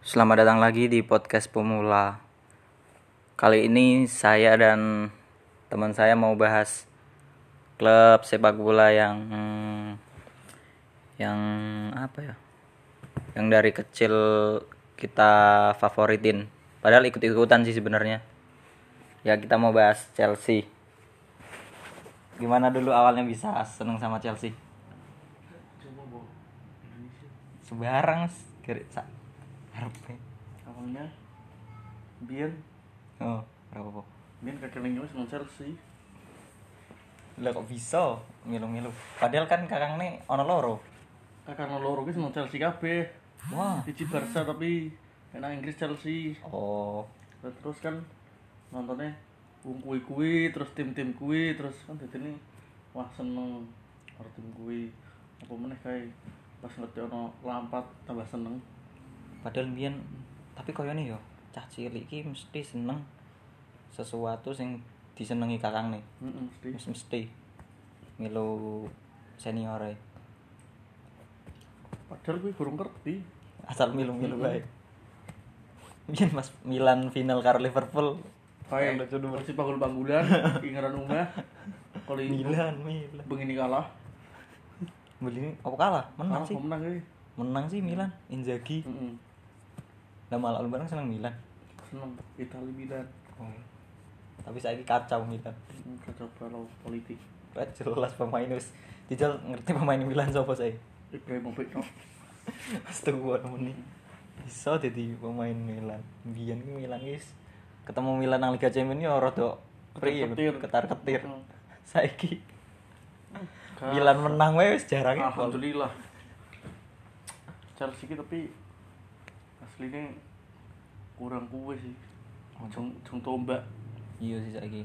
Selamat datang lagi di podcast pemula. Kali ini saya dan teman saya mau bahas klub sepak bola yang yang apa ya? Yang dari kecil kita favoritin. Padahal ikut-ikutan sih sebenarnya. Ya kita mau bahas Chelsea. Gimana dulu awalnya bisa seneng sama Chelsea? Sebarang kira harap. Awalnya biar Oh, berapa kok? biar kakek nengnya seneng Chelsea Lah kok bisa? Milu-milu? Padahal kan kakang nih ono loro. karena loro ki seneng Chelsea kabeh. Wah. Siji Barca tapi enak Inggris Chelsea. Oh, terus kan nontonnya wong kuwi kuwi terus tim-tim kuwi terus kan dadi ini wah seneng karo tim kuwi. Apa meneh kae? Pas ngerti ono lampat tambah seneng padahal mbiyen tapi koyone yo cah cilik iki mesti seneng sesuatu sing disenengi kakang nih. heeh mesti Mesti mesti milu seniore. padahal kuwi kurang ngerti Asal milu-milu bae. Mbiyen Mas Milan final karo Liverpool. Yang lucu dulu. Persib Panggul Panggulan ingaran umah kalau Milan, Milan. begini kalah Beli apa kalah? Menang sih. menang kuwi Menang sih Milan, Inzaghi. Lah malah bareng seneng Milan. seneng Itali Milan Oh. Tapi saya kacau Milan. Hmm, kacau balau politik Wah, jelas pemain wis Dijal ngerti pemain Milan sapa saya. Ibrahimovic no Astaga nemen Bisa jadi pemain Milan. Biyen ki Milan guys. Ketemu Milan nang Liga Champions yo rada Ketar-ketir. ketar-ketir. Hmm. Saiki Milan menang wae wis jarang Alhamdulillah Chelsea tapi aslinya kurang kuwe sih. Jeng jeng tombak. Iya sih saiki.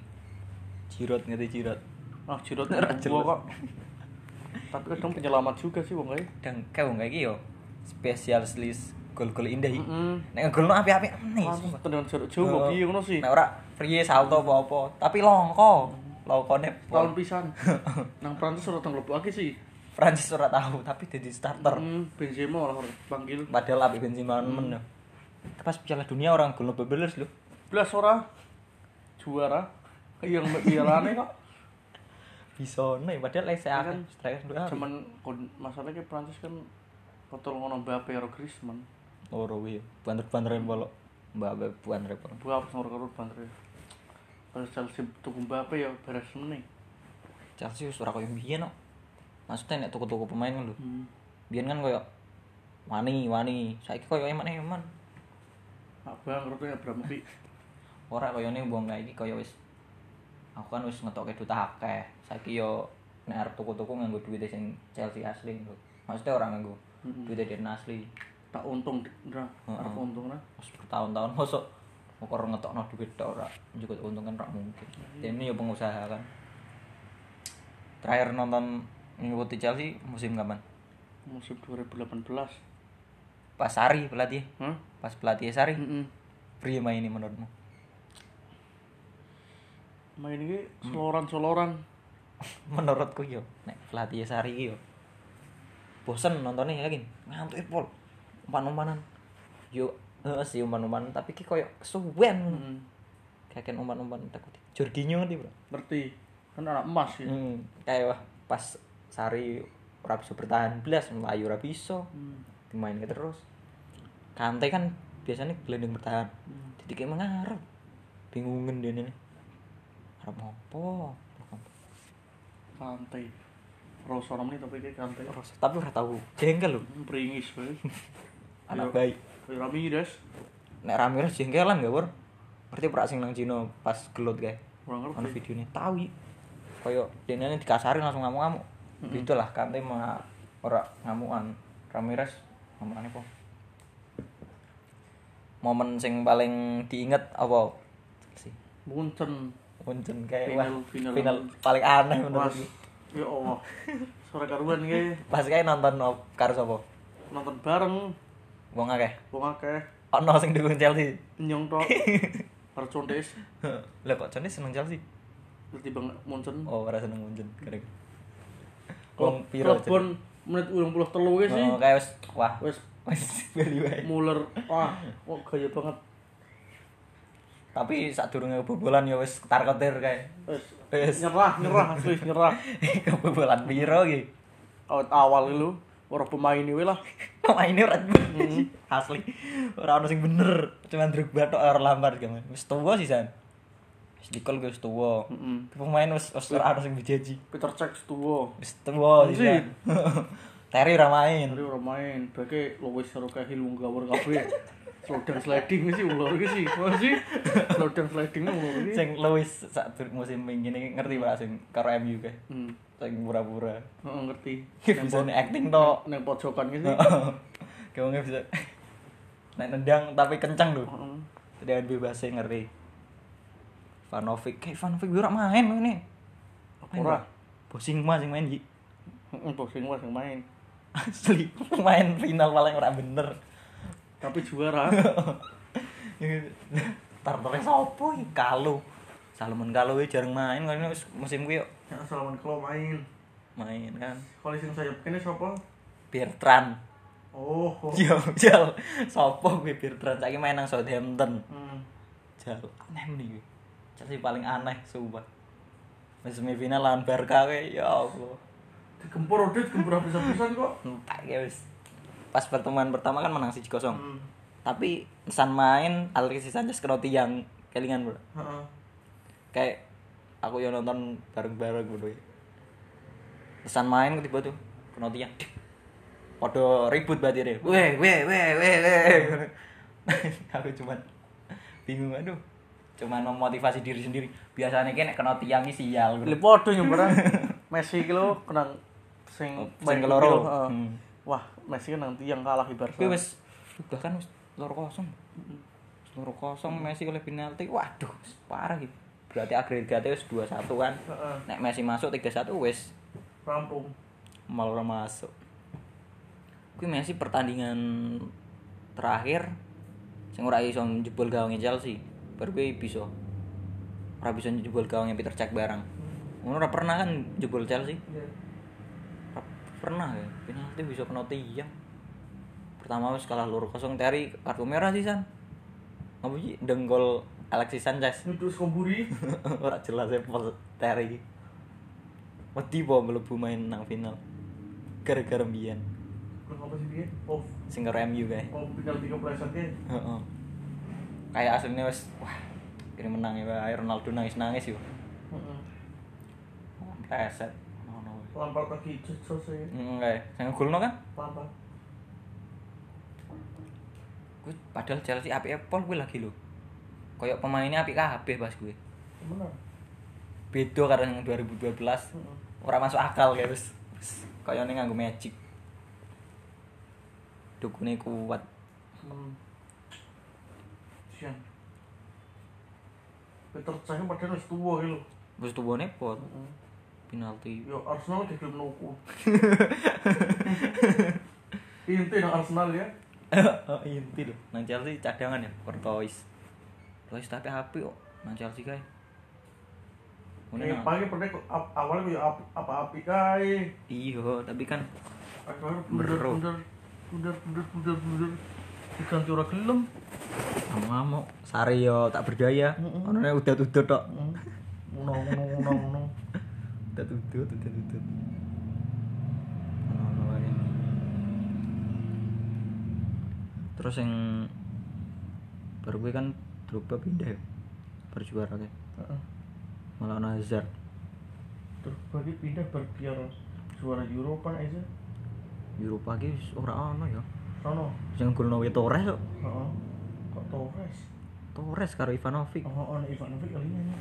Jirot ngerti jirot. ah jirot gua kok. Tapi kadang penyelamat juga sih wong kae Dan kayak wong iki yo spesialis list gol-gol indah iki. Nek golno apik-apik nih. Tendangan jarak jauh kok piye ngono sih? Nek ora priye salto apa-apa, tapi longko. Longkone tahun pisan. Nang Prancis ora tang lagi sih Prancis ora tahu, tapi jadi starter. Hmm, Benzema orang panggil Padahal api Benzema men. yo. Pas Piala Dunia orang golno bebeles lho. belas ora juara yang pialane kok Bisa nih, padahal lese Iya kan? striker dua. cuman masalahnya Prancis kan kotor ngono Mbappe karo Griezmann Ora wi, banter-banterin bolok. Mbak buan repot. Buah apa nomor karo banter. Pas Chelsea tuku Mbappe ya beres meneh. Chelsea wis ora koyo biyen kok. Maksudnya nek tuku-tuku pemain kan lho. Hmm. Biyen kan koyo wani wani, saiki koyo eman-eman. Abang ngerti Abramovich. Ora koyo ne wong kae iki koyo wis aku kan wis ngetokke duit akeh. Saiki yo nek arep tuku-tuku nganggo duit sing Chelsea asli lho. Maksudnya orang nganggo Mm-mm. duit dari asli. Tak untung Heeh. arep untung. Wis bertahun-tahun mosok mokor ngetokno duit tok ora njukut untung kan ora mungkin. Ini ya pengusaha kan. Terakhir nonton ngikuti Chelsea musim kapan? Musim 2018. Pas Sari pelatih. Hah? Pas pelatih Sari. Heeh. Priye main ini menurutmu? Main iki soloran-soloran. Menurutku yo nek pelatih Sari yo bosen nontonnya yakin ngantuk pol umpan-umpanan yo heeh sih umpan-umpanan tapi ki koyo kesuwen Heeh. kayak umpan-umpan takut Jorginho ngerti bro Ngerti. Kan anak emas ya. hmm, kayak wah pas Sari ora bisa bertahan belas melayu ora bisa Hmm. dimainke terus Kante kan biasanya gelandang bertahan Hmm. jadi kayak mengarep bingungen dia ini harap apa Kantai. Rasa meneh tapi kayak kantai. terus tapi ora tahu jengkel lho Hmm, Pringis bae. anak baik Ramirez. nek Ramirez jengkelan gak bor ngerti prak sing nang Cina pas gelut kayak Ora ono ngerti. videonya tahu koyo dene dikasarin langsung ngamuk-ngamuk itulah Kante mah ora ngamukan Ramirez ngamukan apa? Momen sing paling diinget apa? Sih Munchen. Munchen kayak Final- wah, final. final paling aneh menurut. Ya Allah. Sore karuan iki pas kayak nonton karo sapa? Nonton bareng. Wong akeh? Wong akeh. Ono sing dukung Chelsea? Nyong tok. Karo condes lah kok Johnny seneng Chelsea? Bang Munchen. Oh ora seneng Munchen Klub wong piro pun menit 23 ki sih. Oh, kayak wis wah Wis wis beli wae. Muller wah kok gaya banget. Tapi saat durunge kebobolan ya wis ketar-ketir. Wis Wis nyerah nyerah asli nyerah. kebobolan piro iki? Awal awal lu ora pemain iki lah. Mainnya ora bener. Asli. Ora ono sing bener. Cuman Drogba tok ora lambat kan. Wis tuwa sih san. Wis dikol wis tuwa. Heeh. Pemain wis wis ora ono sing dijaji. Peter Cech tuwa. Wis tuwa sih. Sih. Terry ora main. Tadi ora main, bagi Lois karo Kahil wong gawur kabeh. Slowdown sliding sih ulur iki sih. Apa sih? Slowdown sliding ulur iki. Sing Lewis sak musim ini ngerti Pak sing karo MU kae. Hmm. Sing pura-pura. Heeh ngerti. Bisa acting tok. Neng pojokan iki sih. Kamu nggak bisa. Nek nendang tapi kencang lho. Heeh. Tendangan bebasnya ngeri. Vanovic, kayak Vanovic gue ora main ini. Ora. ora. Bosing mah sing main. Heeh, boxing was yang main. Asli, main final paling ora bener. Tapi juara. Tartore sopo iki? Kalu. Salomon Kalu iki jarang main kan musim kuwi yuk Ya Salman Klo main. main kan. Kalau sing sayap kene sapa? Bertrand. Oh. oh. Yo, jal. Sopo kuwi Bertrand saiki main nang Southampton. Hmm. Jal, aneh nih gue. Chelsea paling aneh, sumpah. Semifinal lawan Barca we, ya Allah. Digempur udah digempur habis-habisan kok. Entek ya wis. Pas pertemuan pertama kan menang 1-0. Hmm. Tapi pesan main Alexis Sanchez kena tiang kelingan, Bro. Heeh. Kayak aku yang nonton bareng-bareng bro. Pesan main tiba tuh kena tiang. Podo ribut deh. Weh, weh, weh, weh, weh. aku cuman bingung aduh. Cuman memotivasi diri sendiri. Biasanya kan kena tiang iki sial. Li podo nyumberan. Messi iki lho kenang sing Oh, sing keloro. Hmm. Wah, Messi kan nang tiang kalah di Barca. Kuwi wis bahkan wis loro kosong. Loro kosong Messi oleh penalti. Waduh, parah gitu. Berarti agregatnya wis 2-1 kan. Heeh. Nek Messi masuk 3-1 wis Rampung. malah masuk. Kuwi Messi pertandingan terakhir sing ora iso jebol gawangnya Chelsea. Baru kuwi bisa. Ora bisa jebol gawangnya Peter Cech barang. Ngono ora pernah kan jebol Chelsea. Iya. Ora pernah ya. Penalti bisa kena tiang. Pertama wis kalah loro kosong Terry kartu merah sih San. Apa sih denggol Alexis Sanchez. Nyudus komburi. ora jelas ya pol Terry. Wedi po mlebu main nang final. Gara-gara mbiyen Kenapa sih dia? Oh, sing MU kae. oh penalti kepleset dia. Heeh. Kayak aslinya wis wah ini menang ya. Ronaldo nangis-nangis yo. Heeh. Reset. Ngono. wae. Lampard lagi jejos ya. Heeh kae. Sing ngegolno kan? Lampard. Kuwi padahal Chelsea apike pol kuwi lagi lho. Kayak pemainnya apik kabeh pas kuwi. Bener. Beda karo yang 2012. Heeh. Ora masuk akal kayak wis. wis Kayane nganggo magic. Dukune kuat. Hmm. Sian. Peter Cech padahal wis tuwa iki lho. Wis tuwane pot Heeh. penalti. Yo Arsenal di klub nuku. Inti nang Arsenal ya. oh, inti lho. Nang Chelsea cadangan ya, Courtois. Courtois tapi apik kok nang Chelsea kae. Ngene Eh, nang- pagi pernah ap- awalnya kayak ap- apa-api kae. Iya, tapi kan Akhirnya bunder Bro. bunder bunder bunder diganti ora gelem. ngamuk sari yo tak berdaya. Mm-mm. Onone udah-udah tok. Ngono ngono ngono ngono. Ngono wae. Terus yang baru gue kan Drogba pindah ya. Berjuara kan. Heeh. Malah ono Hazard. Bagi pindah bar biar juara Eropa aja. Eropa ki wis ora ono ya. Sono. Sing golno kuwi Torres kok. Heeh. Kok Torres? Torres karo Ivanovic. Oh, ono Ivanovic kali ini.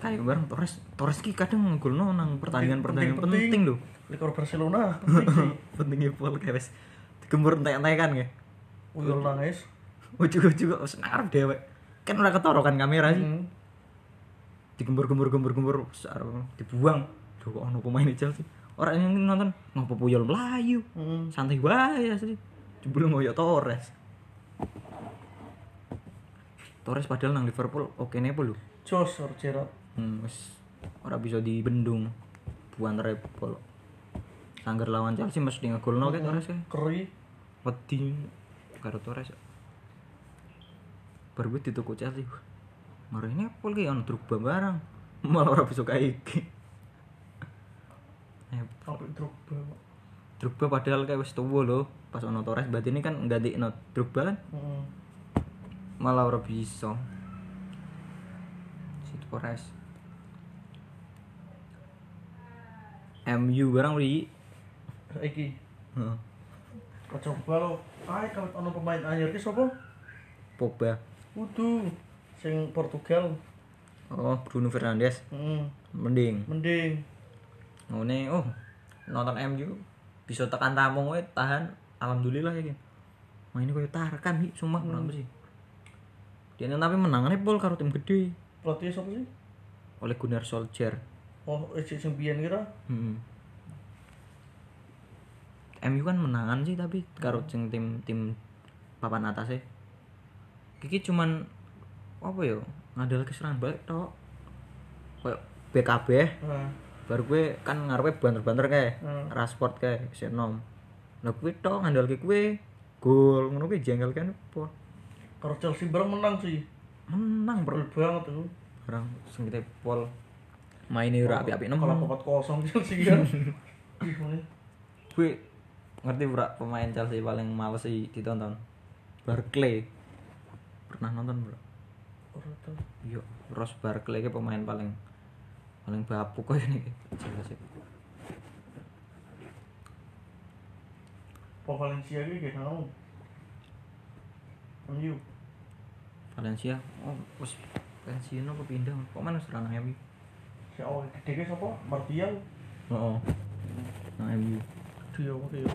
Kayak bareng Torres. Torres ki kadang ngegolno nang pertandingan-pertandingan Penting, penting lho. Likor Barcelona penting. Pentingnya pol kayak wis digembur entek-entekan ya. Uyul nangis. Ujug-ujug kok wis ngarep dewek. Kan ora ketoro kan kamera sih. Hmm. Digembur-gembur-gembur-gembur dibuang. Duh kok ono pemain Chelsea. Ora yang nonton ngopo puyol melayu. Hmm. Santai wae asli. Jebul ngoyo Torres. Torres padahal nang Liverpool oke nih lho. Jos Gerrard. Hmm, wis ora bisa dibendung. Buan repol. Sangger lawan Chelsea mesti ngegolno ke Torres ke. Keri. Wedi karo Torres. Baru gue dituku Chelsea. Mari ini apa lagi ono Drogba barang. Malah ora bisa kayak. Eh, Sampai Drogba. Drogba padahal kayak wis tuwa lho. Pas ono Torres berarti ini kan ganti no Drogba kan Heeh. malah ora bisa. Si Torres. MU barang beli. Saiki Heeh. coba lo. Ai kalau ono pemain anyar ki sapa? Pogba. Kudu sing Portugal. Oh, Bruno Fernandes. Heeh. Mending. Mending. Ngene oh nonton MU bisa tekan tamu we tahan alhamdulillah ya kan. Main koyo Tarkan sih sumpah menang sih. Dia tapi menangane pol karo tim gede Pelatih sapa sih? oleh Gunnar Solskjaer. Oh, eh sing biyen kira. Hmm. MU kan menangan sih tapi karo sing tim tim papan atas e. Kiki cuman apa ya ngadal ke serangan balik tok. Kayak BKB Heeh. Baru gue kan ngarepe banter-banter kayak Hmm. Rashford kayak si nom lah gue tok ngandal ke gue gol ngono kuwi jengkel kan apa? Karo Chelsea bareng menang sih. menang bro. Banget tuh. orang sing kita pol mainnya ora api-api nem Kalau papat kosong Chelsea kan. Gue ngerti bro pemain Chelsea paling males sih ditonton? Barkley pernah nonton bro? Iya Ross Barkley ke pemain paling paling bapuk kok ini sih Po Valencia ki kayak mau. MU. Valencia oh wis pensiun apa pindah kok mana serangan MU Si awal gede sapa? Martial. oh nah MU Dia apa ya?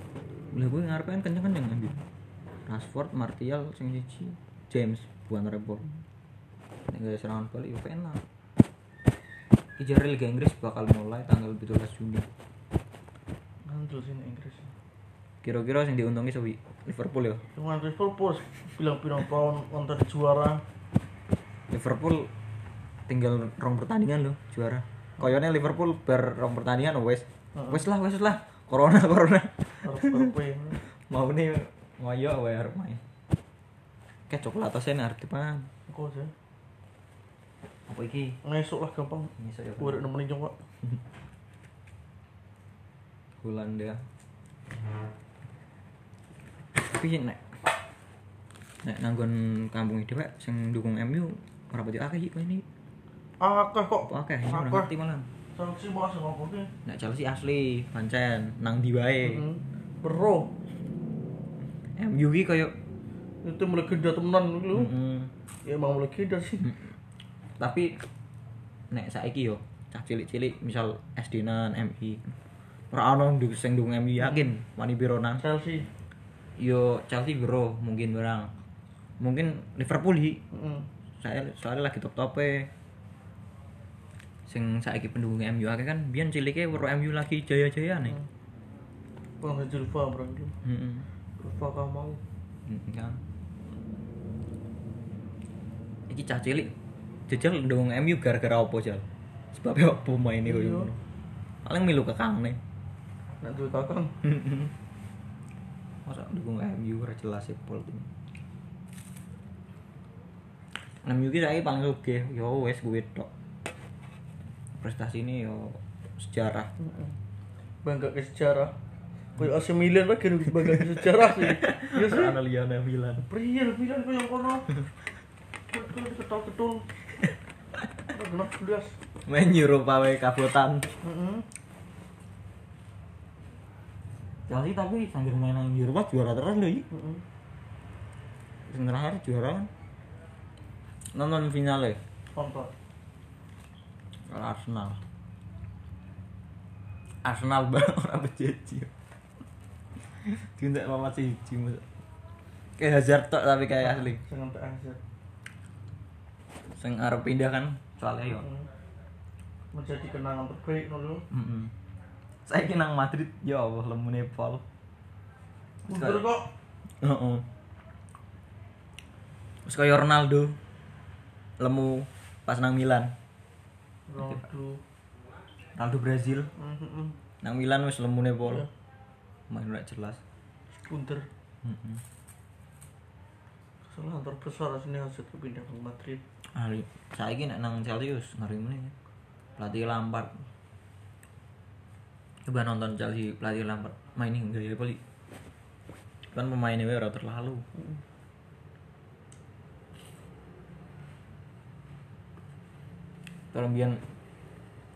Lah gue kan kenceng-kenceng gitu. Rashford, Martial, sing siji, James bukan repot. Nek gak serangan balik yo penak. Iki jare Liga Inggris bakal mulai tanggal 17 Juni. Sih nek Inggris. Kira-kira sing diuntungi sewi Liverpool ya. Cuma Liverpool bilang-bilang tahun nonton juara. Liverpool tinggal rong pertandingan loh juara. Koyone Liverpool ber rong pertandingan wes. Wes lah, wes lah. Corona, corona. Mau nih ngoyo wae arep main. Kayak coklat asen arep dipan. Kok sih? Apa iki? Ngesuk lah gampang. Ngisok ya. Udah nemenin coba. Hulanda tapi nek nek nanggon kampung itu pak sing dukung MU ora pati akeh iki ini Akeh kok. akeh ini ora ngerti malah Chelsea mau asal ngomong ki. nek Chelsea asli pancen nang di wae. Bro, MU ki koyo itu melegenda temenan lu. Ya emang melegenda sih. Tapi nek saiki yo cah cilik-cilik misal SD nan MI ora ono sing dukung MU yakin? Wani piro nang? Chelsea. yo Chelsea bro mungkin barang. Mungkin Liverpool hi. Heeh. saya soalnya lagi top tope sing saiki pendukung MU akeh kan? Biyen cilike weru MU lagi jaya-jaya nih. Bang Julfa bro. heeh Julfa kamu. kan? Iki cah cilik jajal ndukung MU gara-gara opo jal sebabnya opo main koyo Iya. ngono paling milu nih Nek duwe kakang. masa dukung MU ora jelas e pol tim MU ki saiki paling oke yo wes gue tok prestasi ini yo sejarah Heeh. Bangga ke sejarah. Kayak AC Milan lagi harus bangga ke sejarah sih. Iya sih. Liana Milan Priya Milan kayak kono. Ketul-ketul. Genap belas. main Eropa wae kabotan Heeh. Chelsea tapi sambil main nang Eropa juara terus lho iki Heeh. sing terakhir juara kan? Nonton finale. Kalau Arsenal. Arsenal bang orang bejeji tidak mama siji mas. Kayak Hazard tok tapi kayak asli. Jangan tak aja. sing arep pindah kan soalnya yo. Menjadi kenangan terbaik dulu. Heeh. Saya nang Madrid, ya Allah lemune pol. Mundur kok. Heeh. Wis kaya Ronaldo. Lemu pas nang Milan. Ronaldo. Ronaldo Brazil Heeh. nang Milan wis lemune pol. Ya. main ora jelas Sekunder. Heeh. Kesalahan terbesar sini hasil pindah ke Madrid. Ahli, saiki nek nang Chelsea wis ngeri meneh. Pelatih Lampard. Coba nonton Chelsea pelatih Lampard main ini gaya apa li? Kan pemainnya ora terlalu. Kalau biar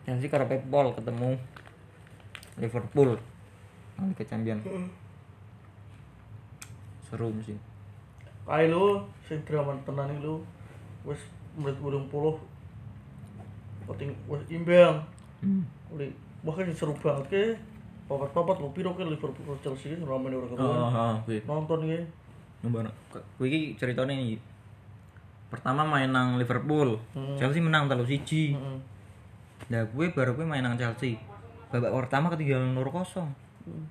Chelsea karo Pep Paul ketemu Liverpool nanti ke champion seru sih Kae lu sing drama tenan lu wis menit 80 penting wis imbang. hmm. Bahkan seru banget ke papat-papat lu piro ke Liverpool Chelsea ini ramen ora oh, keruan. oh, kuwi. Nonton. Nyoba kuwi iki ceritane iki. Pertama main nang Liverpool, Hmm. Chelsea menang telu siji. Heeh. Nah, gue baru gue main nang Chelsea. Babak pertama ketinggalan 0 kosong. Hmm.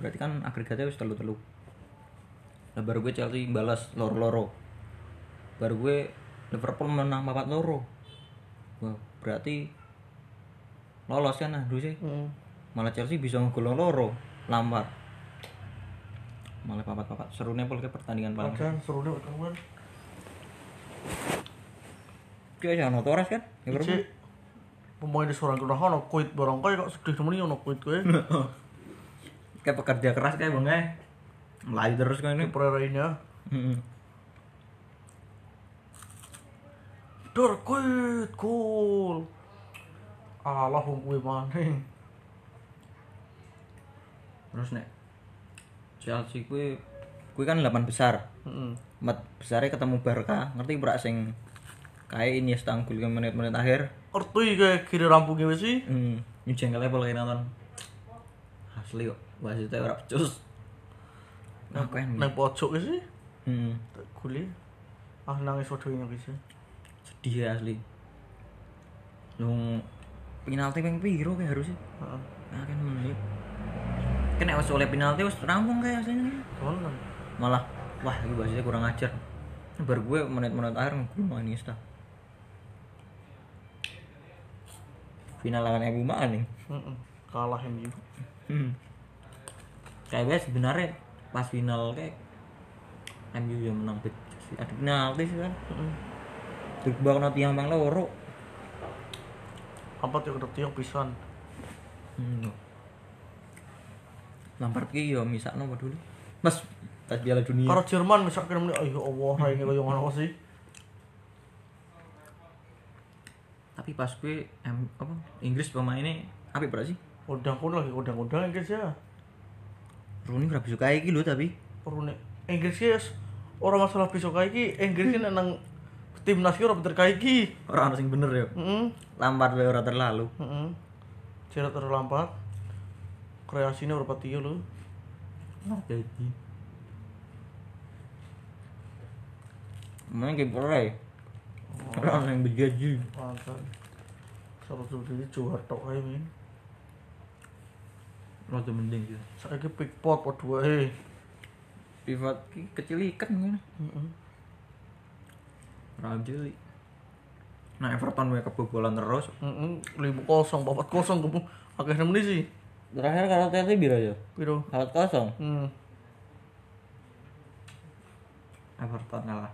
Berarti kan agregatnya wis telu-telu. Nah, baru gue Chelsea balas loro-loro. Baru gue Liverpool menang 4 loro. Wah, berarti lolos kan nah sih. Heeh. Malah Chelsea bisa ngegol loro, Lampard. Malah papat-papat serunya pol ke pertandingan paling. Padahal seru deh kawan. Dia jangan Torres kan? Liverpool. Cek pemain di seorang kena ono kuit barang kaya kok sedih temen ono kuit kowe. kayak pekerja keras kayak bang eh melayu terus kan ini Pererainnya. Mm-mm. Dor kuit gol. Alah wong kuwi maning. terus nek Chelsea kue kue kan 8 besar Heeh. empat besarnya ketemu Barca ngerti berak sing kayak ini tanggul ke menit-menit akhir Ngerti kayak kiri rampungnya wis sih. hmm nyujen kali kayak nonton asli kok wasitnya ora becus ngapain Nang pojok sih. hmm Tak Guli. Ah nangis waduh ini wis. Ya asli Nung penalti ping piro kayak harusnya Heeh. nah kan menit kena wis oleh penalti wis rampung kayak aslinya Tenan. malah wah ini basisnya kurang ajar baru gue menit-menit akhir ngegulung Iniesta final lawan MU mana nih Heeh. Kalah MU. hmm. kayak gue sebenarnya pas final kayak MU yang menang bet ada penalti sih kan Heeh. Terus bakal tiang bang loro Apa ngerti yang pisan. hmm. Lampard ki yo misakno apa dulu pas Piala Dunia Karo Jerman misalkan ini ayo Allah raine koyo ngono sih. tapi pas gue em, apa Inggris pemainnya apa berarti sih Undang-undang lagi undang-undang Inggris ya. Rooney gak bisa kayak gitu tapi nih Inggris ya orang masalah besok kayak iki Inggris kan nang timnas ki ora bener kayak iki. bener ya Heeh. Lampard wae ora terlalu Heeh. Cerita terlambat. Kreasinya berapa tiga lu? jadi main kiper ae orang yang bergaji Mantap. Salah satu ini juara tok ae min. rada mending sih Saiki pickpot padha wae. pivot ki kecil ikan kan Heeh. Raja nah Everton wae kebobolan terus Heeh. 5-0, 4-0 kamu akeh nemeni sih. terakhir kalau Chelsea biro ya Piro? empat kosong Hmm. Everton kalah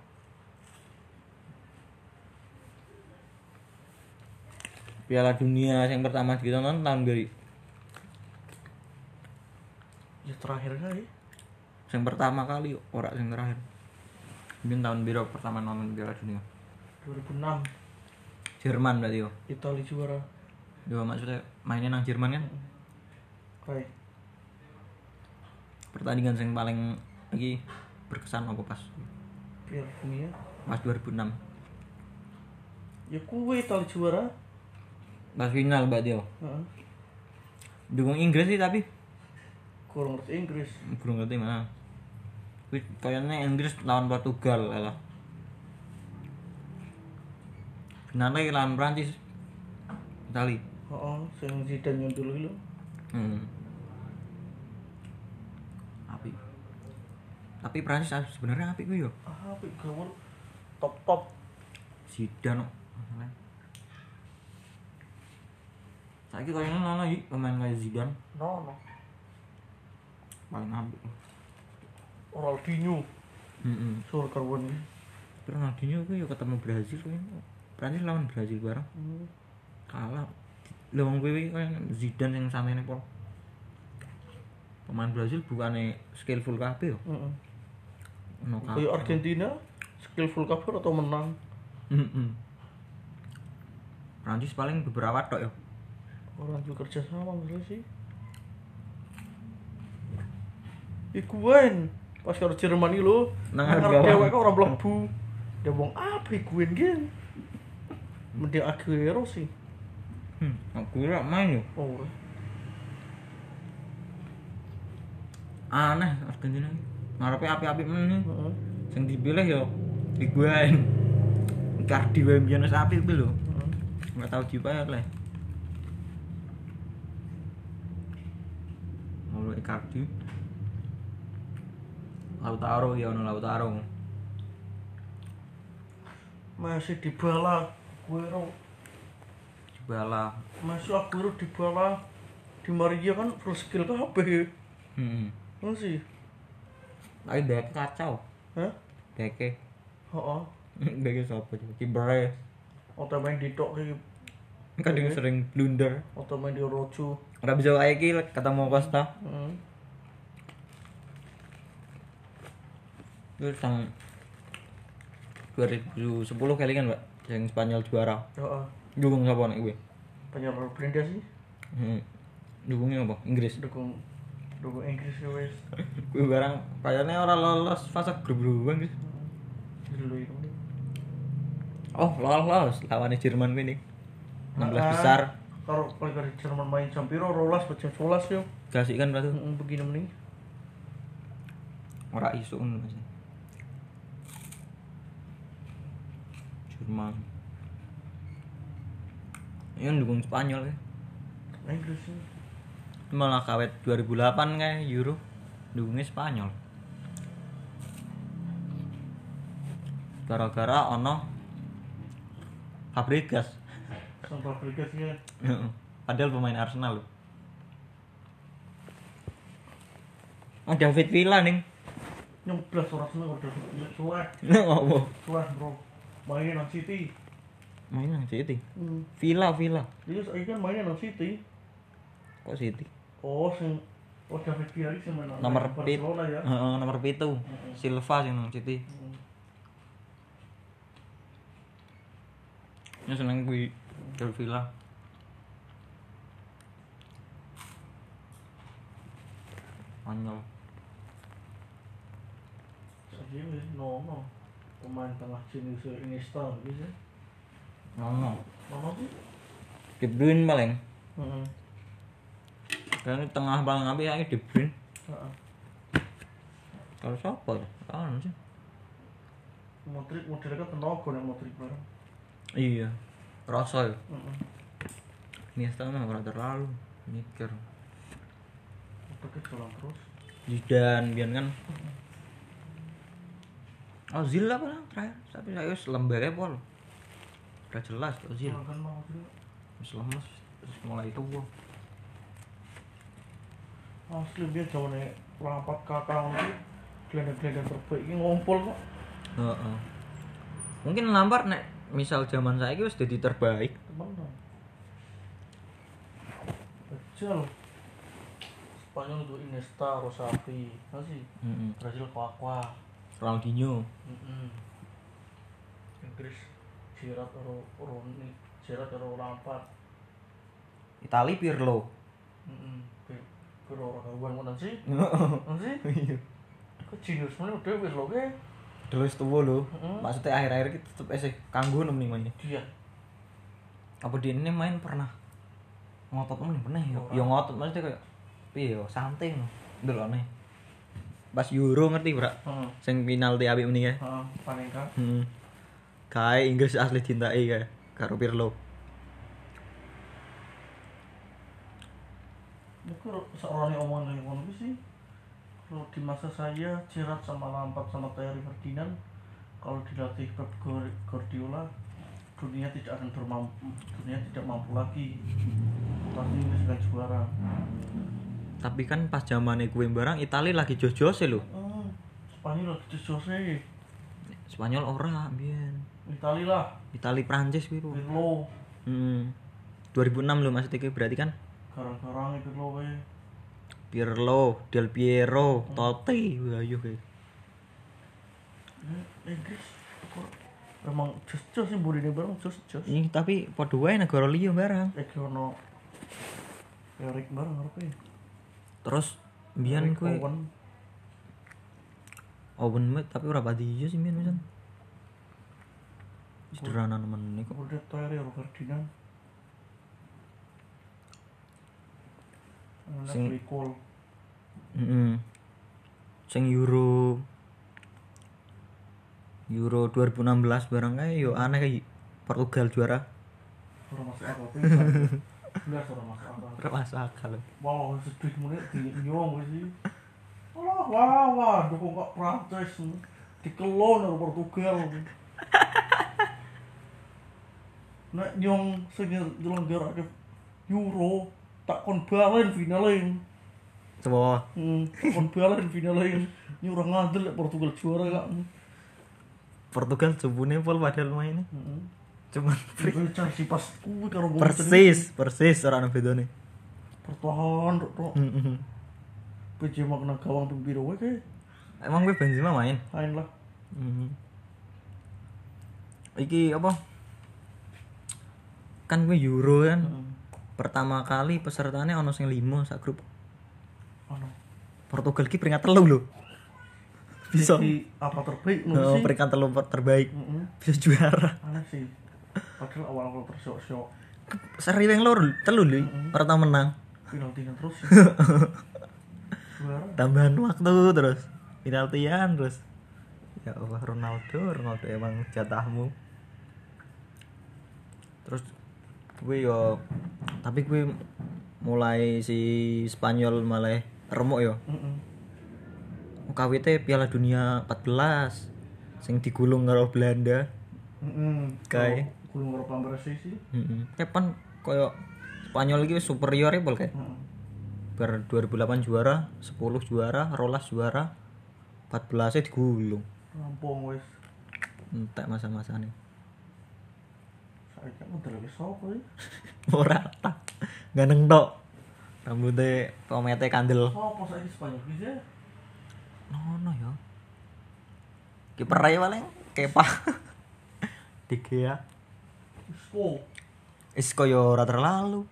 Piala Dunia yang pertama ditonton tahun beri Ya terakhir kali. yang pertama kali ora yang terakhir mungkin tahun biru pertama nonton Piala Dunia? 2006 Jerman berarti yo. Italia juara. Yo maksudnya mainnya nang Jerman kan? Kayak pertandingan yang paling lagi berkesan apa pas? Piala Dunia. pas 2006 Ya kuwe Italia juara. pas final berarti yo. Heeh. dukung Inggris sih tapi? Kurang ngerti Inggris. belum ngerti mana kayaknya Inggris lawan Portugal lah finalnya lawan Prancis Itali Heeh, sing Zidane yang dulu lho. hmm. api tapi Prancis sebenarnya api gue yo Ah, apik gawur top-top. Zidane kok. masalahnya. Saiki kayaknya nono iki pemain kayak Zidane. No, no. paling apik Ronaldinho. Heeh sur iki. Ronaldinho ku yo ketemu Brazil kan Prancis lawan Brazil bareng. Hmm. kalah. Lho wong kuwi kan Zidane yang samene pol. Pemain Brazil bukannya skillful kabeh yo. Heeh. ono Kayak Argentina skillful kabeh atau menang. heeh Prancis paling beberapa tok yo. Orang juga kerja sama maksudnya sih. Iguain pas karo Jerman iki lho. Nang dewek kok ora mlebu. Dia wong apa Iguain gen? Mending Aguero sih. hmm aku kira main yo Oh. aneh Argentina ngarepe api-api meneh Heeh. sing dipilih yo Higuain Icardi wae mbiyen wis apik kuwi lho nggak tahu dibayar lah Lalu Icardi Lautaro ya ono Lautaro Masih dibala Aguero. Bala Masih Aguero dibala di Maria kan full skill kabeh. hmm. Masih. tapi bek kacau Hah? beke Heeh. beke sapa coba kipernya Atau main di tok kadang sering blunder atau main di Orojo. ora bisa kayak iki ketemu Costa Heeh. Itu sang 2010 kali kan mbak? Yang Spanyol juara. Heeh. dukung siapa nih gue? Penyerang Belanda sih. hmm. dukungnya apa? Inggris? Dukung dukung Inggris ya wes. Gue barang kayaknya orang lolos fase grup duluan guys dulu itu. Oh lolos. Lawannya Jerman ini 16 Ah. besar. kalau kalau Jerman main jam piro? Rolas jam rolas yo. Kasih kan batu Mm, begini mending ora isu masih Jerman ini kan dukung Spanyol ya. Inggris sih malah kawet 2008 kayak Euro dukungnya Spanyol. Gara-gara ono Fabregas. Sampai aplikasinya padahal pemain Arsenal loh. Oh David Villa nih nyeblas orang seneng udah suah ngomong suah bro mainin nang City. Main nang City? Hmm. Villa Villa. Dia saya kan mainin nang City. Kok City. Oh sing oh David Villa sih main nomor pit. Ya. Heeh, nomor pitu Silva sih nang City. Hmm. ya seneng gue David Villa. Spanyol Saya ini no no pemain tengah jenis Iniesta gitu. Sih Nono Nono sih. De Bruyne paling. Heeh. dan tengah paling apik ae De Bruyne Heeh. kalau siapa ya kan sih? Modric modelnya kan tenaga nih Modric bareng. iya. Rasa ya? Heeh. Iniesta mah ora terlalu mikir. Jalan terus. Zidane biar kan Ozil apa lah terakhir tapi saya wis lembare pol udah jelas Ozil sih. wis lemes terus mulai tua Asli dia jauh nih rapat kakak lagi. Gelendang-gelendang terbaik ini ngumpul kok. Heeh. mungkin Lampard nek misal zaman saya wis jadi terbaik Temen dong. Kecil. Spanyol itu Iniesta, Rosafi, masih. Heeh. Brazil Aqua. Ronaldinho Mm Inggris Gerrard atau Rooney, Gerrard atau Lampard. Itali Pirlo Mm Pero orang kawan mana sih? Heeh. Nanti? iya Kok jenius mana udah wis loh ke? terus tua lo maksudnya akhir-akhir kita tetep esih kanggo nem nih mainnya Dia. apa dia ini main pernah ngotot men pernah ya ya ngotot maksudnya kayak piye yo santai no dulu aneh pas Euro ngerti bro Heeh. sing penalti apik meneh kae Heeh, Panenka. hmm. kae Inggris asli cintai kae karo Pirlo Mungkin seorang yang omongan dari ngono sih. Kalau di masa saya Gerrard sama Lampard sama Thierry Ferdinand kalau dilatih Pep Guard- Guardiola dunia tidak akan bermampu dunia tidak mampu lagi pasti Inggris akan juara tapi kan pas zamane kuwi barang Itali lagi jos-jose lho. Hmm, Spanyol lagi Jose. Spanyol ora biyen. Itali lah. Itali Prancis piro? Pirlo. Hmm. 2006 lho maksudnya iki berarti kan Garang-garang Pirlo we. Pirlo, Del Piero, Totti, wah ayo kayak. Eh, Inggris kok emang jos-jos sih burine bareng jos-jos. Ini tapi padha wae negara liya barang. Iki ono Erik bareng apa ya? Terus biyen Eric kuwi Owen. Owen Met tapi ora pati iya sih biyen pisan. Sederhana nemen niku. Udah Terry Ferdinand. Sing- Sing Cole. Heeh. Sing Euro Euro 2016 barang kae yo aneh kayak Portugal juara. Ora masuk Belas ora masuk akal. Masuk akal. Wow, sedih menit di nyong wis sih. Alah, wah, wah, dukung kok Prancis. Dikelon karo Portugal. Nek nyong sing nyelenggarake Euro tak kon balen finale. Coba Hmm, tak kon balen finale. Nyurah ngandel Portugal juara gak. Portugal jebune pol padahal main Heeh. Cuman Itu Chelsea pas kuwi karo persis persis ora ana bedane. Pertahan tok. Makna gawang ping piro wae. Emang gue Benzema main? Main lah. Mhm. Iki apa? Kan gue Euro kan. Pertama kali pesertanya ono sing 5 sak grup. Ano? Portugal ki peringkat telu lho. Bisa. Apa terbaik Oh, nu sih? peringkat telu terbaik. Heeh. Bisa juara. Aneh sih. Padahal awal-awal tersyok-syok. Seri yang lor telu lho. Pertama menang. Penaltinya terus. Juara. Tambahan waktu terus. Penaltian terus. Ya Allah Ronaldo, Ronaldo emang jatahmu. Terus gue yo tapi gue mulai si Spanyol malah remuk yo. Heeh. KWT Piala Dunia 14 sing digulung karo Belanda. Heeh. Kae. Kulo ngoro pambar sih sih. Heeh. Kapan koyo Spanyol iki wis superior ya pol kayak. Heeh. Bar 2008 juara, 10 juara, rolas juara, 14 nya digulung. Rampung wis. Entek masa-masa nih. Saiki model wis sapa iki? Ora tak. Ganteng tok. Rambutnya pomete kandel. Sapa saiki Spanyol bisa? Nono ya. Kiper aja paling kepa. Tiga. Isco. Isco yo ora terlalu.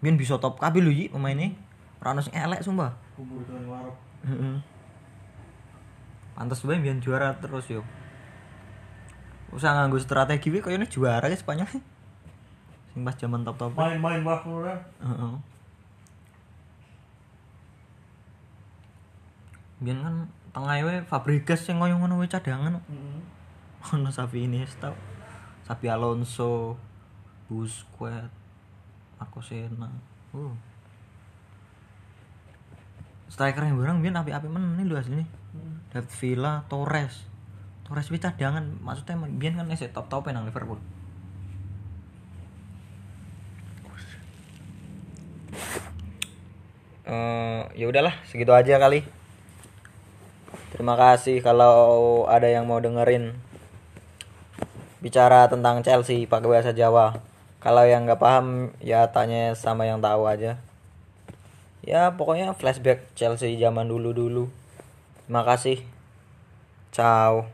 Biyen bisa top kabeh lho iki pemainnya. Ora ono sing elek sumpah. Kubur dari warap. Heeh. Pantes wae biyen juara terus yo. Usah nganggo strategi wae koyo juara ke Spanyol. Sing pas zaman top-top. Main-main ngono ya. Heeh. Biyen kan tengah wae Fabregas sing koyo ngono wae cadangan. Heeh. Ono Xavi Iniesta, Xabi Alonso, Busquets, Marco Sena. Uh. Striker yang barang biyen api-api meneh lho asline. David Villa, Torres. Torres wis cadangan, maksudnya biyen kan isih top-top nang Liverpool. Eh, ya udahlah, segitu aja kali. Terima kasih kalau ada yang mau dengerin bicara tentang Chelsea pakai bahasa Jawa. Kalau yang nggak paham ya tanya sama yang tahu aja. Ya pokoknya flashback Chelsea zaman dulu-dulu. Terima kasih. Ciao.